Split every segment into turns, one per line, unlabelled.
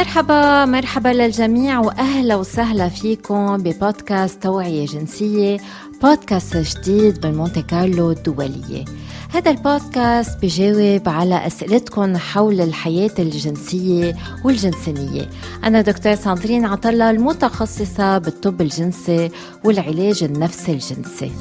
مرحبا مرحبا للجميع وأهلا وسهلا فيكم ببودكاست توعية جنسية بودكاست جديد من مونتي كارلو الدولية. هذا البودكاست بجاوب على أسئلتكم حول الحياة الجنسية والجنسانية أنا دكتور ساندرين عطلة المتخصصة بالطب الجنسي والعلاج النفسي الجنسي.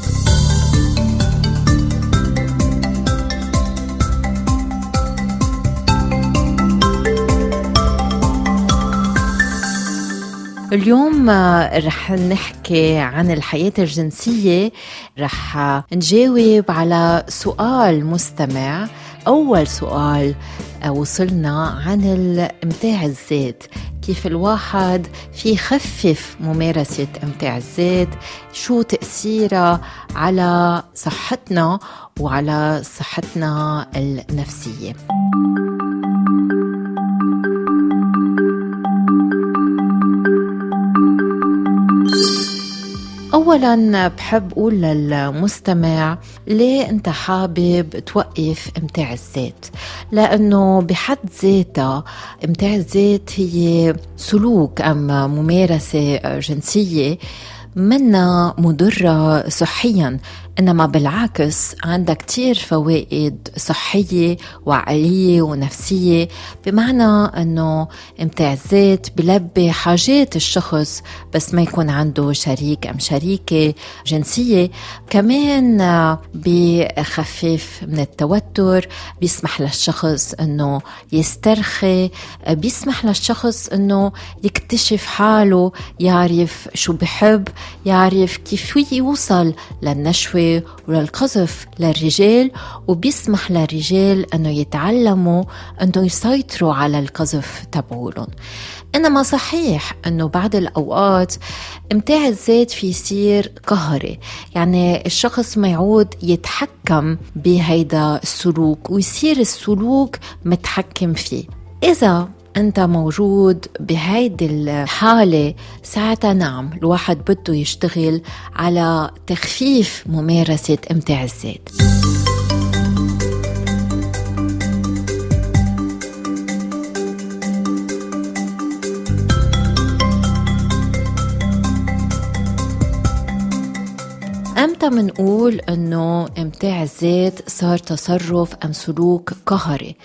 اليوم آه، رح نحكي عن الحياة الجنسية. رح نجاوب على سؤال مستمع. أول سؤال آه، وصلنا عن الامتاع الذات كيف الواحد في يخفف ممارسة امتاع الذات شو تأثيرها على صحتنا وعلى صحتنا النفسية؟ اولا بحب أقول للمستمع ليه أنت حابب توقف إمتاع الذات لأنه بحد ذاتها إمتاع الذات هي سلوك أم ممارسة جنسية منا مضرة صحيا. إنما بالعكس عندها كتير فوائد صحية وعقلية ونفسية بمعنى أنه امتاع بلبي حاجات الشخص بس ما يكون عنده شريك أم شريكة جنسية. كمان بخفف من التوتر بيسمح للشخص أنه يسترخي بيسمح للشخص أنه يكتشف حاله يعرف شو بحب يعرف كيف يوصل وللقذف للرجال وبيسمح للرجال أنه يتعلموا أنه يسيطروا على القذف تبعولن. إنما صحيح أنه بعض الأوقات إمتاع الذات في يصير قهري يعني الشخص ما يعود يتحكم بهيدا السلوك ويصير السلوك متحكم فيه. إذا أنت موجود بهيدي الحالة. ساعتها نعم الواحد بده يشتغل على تخفيف ممارسة إمتاع الذات أمتى منقول إنه إمتاع الذات صار تصرف أم سلوك قهري؟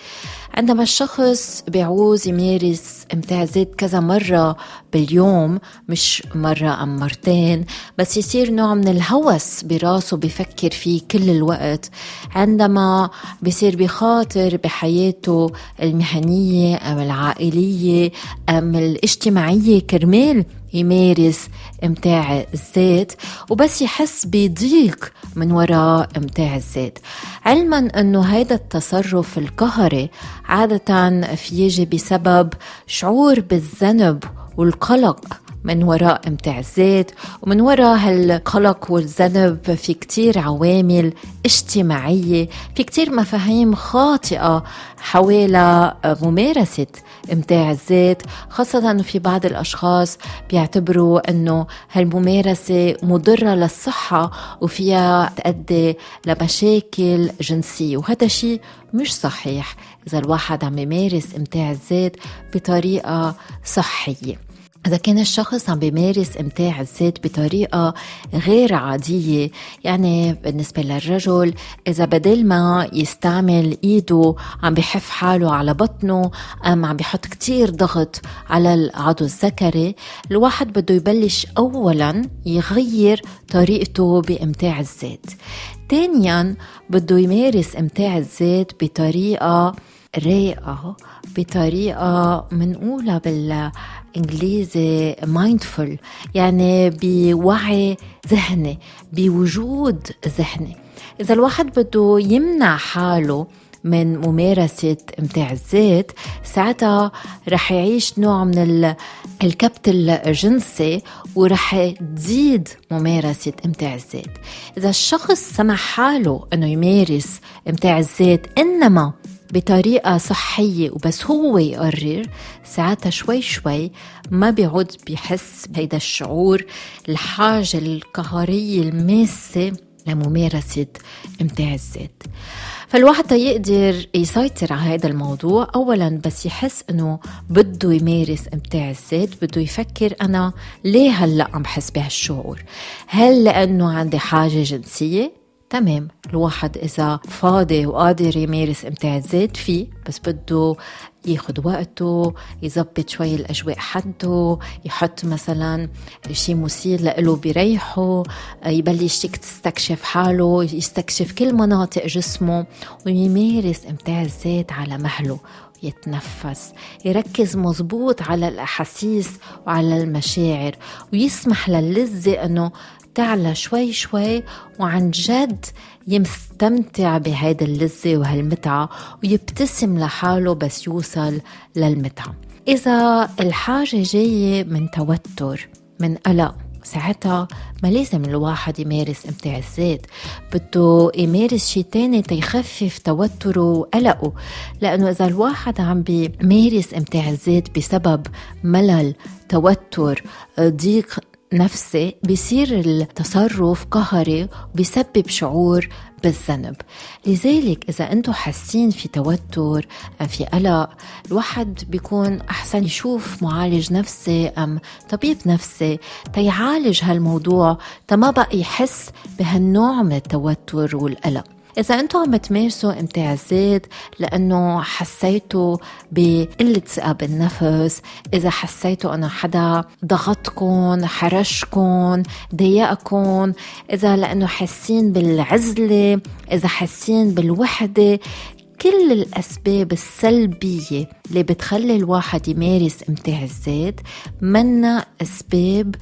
عندما الشخص بيعوز يمارس إمتاع الذات كذا مرة باليوم مش مرة أم مرتين بس يصير نوع من الهوس براسه بفكر فيه كل الوقت. عندما بصير بخاطر بحياته المهنية أم العائلية أم الاجتماعية كرمال يمارس إمتاع الذات وبس يحس بضيق من وراء إمتاع الذات علما إنه هذا التصرف القهري عادة في يجي بسبب شعور بالذنب والقلق. من وراء امتاع الذات ومن وراء هالقلق والذنب في كتير عوامل اجتماعية في كتير مفاهيم خاطئة حول ممارسة امتاع الذات خاصة أنه في بعض الأشخاص بيعتبروا أنه هالممارسة مضرة للصحة وفيها تؤدي لمشاكل جنسية وهذا شيء مش صحيح إذا الواحد عم يمارس امتاع الذات بطريقة صحية. إذا كان الشخص عم بيمارس إمتاع الذات بطريقة غير عادية يعني بالنسبة للرجل إذا بدل ما يستعمل إيده عم بحف حاله على بطنه أم عم بحط كتير ضغط على العضو الذكري الواحد بده يبلش أولا يغير طريقته بإمتاع الذات. ثانيا بده يمارس إمتاع الذات بطريقة رايقة بطريقة منقولها بالإنجليزي mindful يعني بوعي ذهني بوجود ذهني. إذا الواحد بده يمنع حاله من ممارسة إمتاع الذات ساعتها رح يعيش نوع من الكبت الجنسي ورح تزيد ممارسة إمتاع الذات إذا الشخص سمح حاله أنه يمارس إمتاع الذات إنما بطريقة صحية وبس هو يقرر ساعتها شوي شوي ما بيعود بيحس بهيدا الشعور الحاجة القهرية الماسة لممارسة إمتاع الذات. فالواحد يقدر يسيطر على هذا الموضوع. أولا بس يحس أنه بده يمارس إمتاع الذات بده يفكر أنا ليه هلأ عم بحس بهالشعور؟ هل لأنه عندي حاجة جنسية؟ تمام. الواحد إذا فاضي وقادر يمارس إمتاع الذات فيه بس بده ياخد وقته يظبط شوي الأجواء حده يحط مثلا شيء مثير لإله بيريحه يبلش يستكشف حاله يستكشف كل مناطق جسمه ويمارس إمتاع الذات على مهله يتنفس يركز مزبوط على الأحاسيس وعلى المشاعر ويسمح للذة أنه تعلى شوي شوي وعن جد يستمتع بهيدا اللذة وهالمتعة ويبتسم لحاله بس يوصل للمتعة. إذا الحاجة جاية من توتر من قلق ساعتها ما لازم الواحد يمارس امتاع الذات بده يمارس شيء تاني تيخفف توتره وقلقه. لأنه إذا الواحد عم بيمارس امتاع الذات بسبب ملل توتر ضيق نفسي بيصير التصرف قهري بيسبب شعور بالذنب. لذلك إذا أنتم حاسين في توتر أم في قلق الواحد بيكون أحسن يشوف معالج نفسي أم طبيب نفسي تيعالج هالموضوع تما بقى يحس بهالنوع من التوتر والقلق. إذا أنتم عم تمارسوا إمتاع الذات لأنه حسيتوا بقلة ثقة بالنفس إذا حسيتوا أنه حدا ضغطكم حرشكم ضايقكم إذا لأنه حاسين بالعزلة إذا حاسين بالوحدة كل الأسباب السلبية اللي بتخلي الواحد يمارس امتاع الذات منا أسباب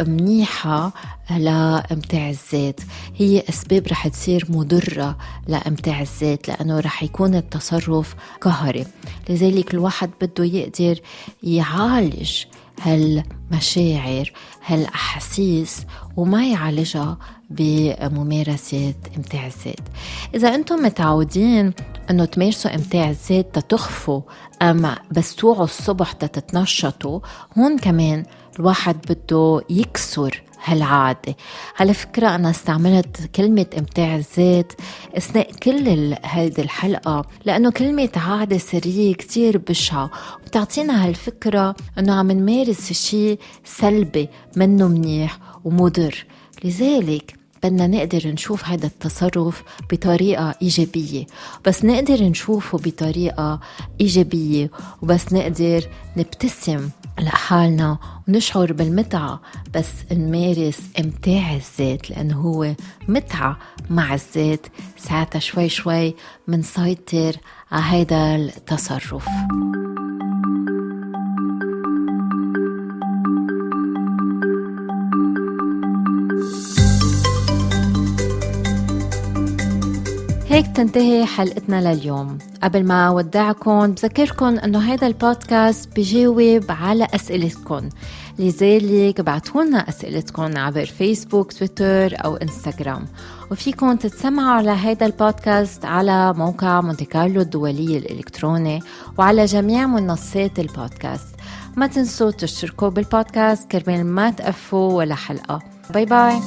منيحة لامتاع الذات هي أسباب رح تصير مضرة لامتاع الذات لأنه رح يكون التصرف قهري. لذلك الواحد بده يقدر يعالج هالمشاعر هالأحاسيس وما يعالجها بممارسة إمتاع الذات. إذا أنتم متعودين أنه تمارسوا إمتاع الذات تتخفوا أم بس توعوا الصبح تتنشطوا هون كمان الواحد بده يكسر هالعادة. على فكرة أنا استعملت كلمة إمتاع الذات أثناء كل هذه الحلقة لأنه كلمة عادة سرية كتير بشعة وبتعطينا هالفكرة أنه عم نمارس شيء سلبي منه منيح ومضر. لذلك بدنا نقدر نشوف هذا التصرف بطريقة إيجابية. بس نقدر نشوفه بطريقة إيجابية وبس نقدر نبتسم. لحالنا ونشعر بالمتعة بس نمارس امتاع الذات لأنه هو متعة مع الذات ساعتها شوي شوي منسيطر على هذا التصرف. هيك تنتهي حلقتنا لليوم. قبل ما ودعكم بذكركم إنه هذا البودكاست بجاوب على أسئلتكم. لذلك ابعتوا لنا أسئلتكم عبر فيسبوك تويتر أو إنستغرام. وفيكم تتسمعوا على هذا البودكاست على موقع مونتي كارلو الدولية الإلكتروني وعلى جميع منصات البودكاست. ما تنسوا تشتركوا بالبودكاست كرمال ما تفوتوا ولا حلقة. باي باي.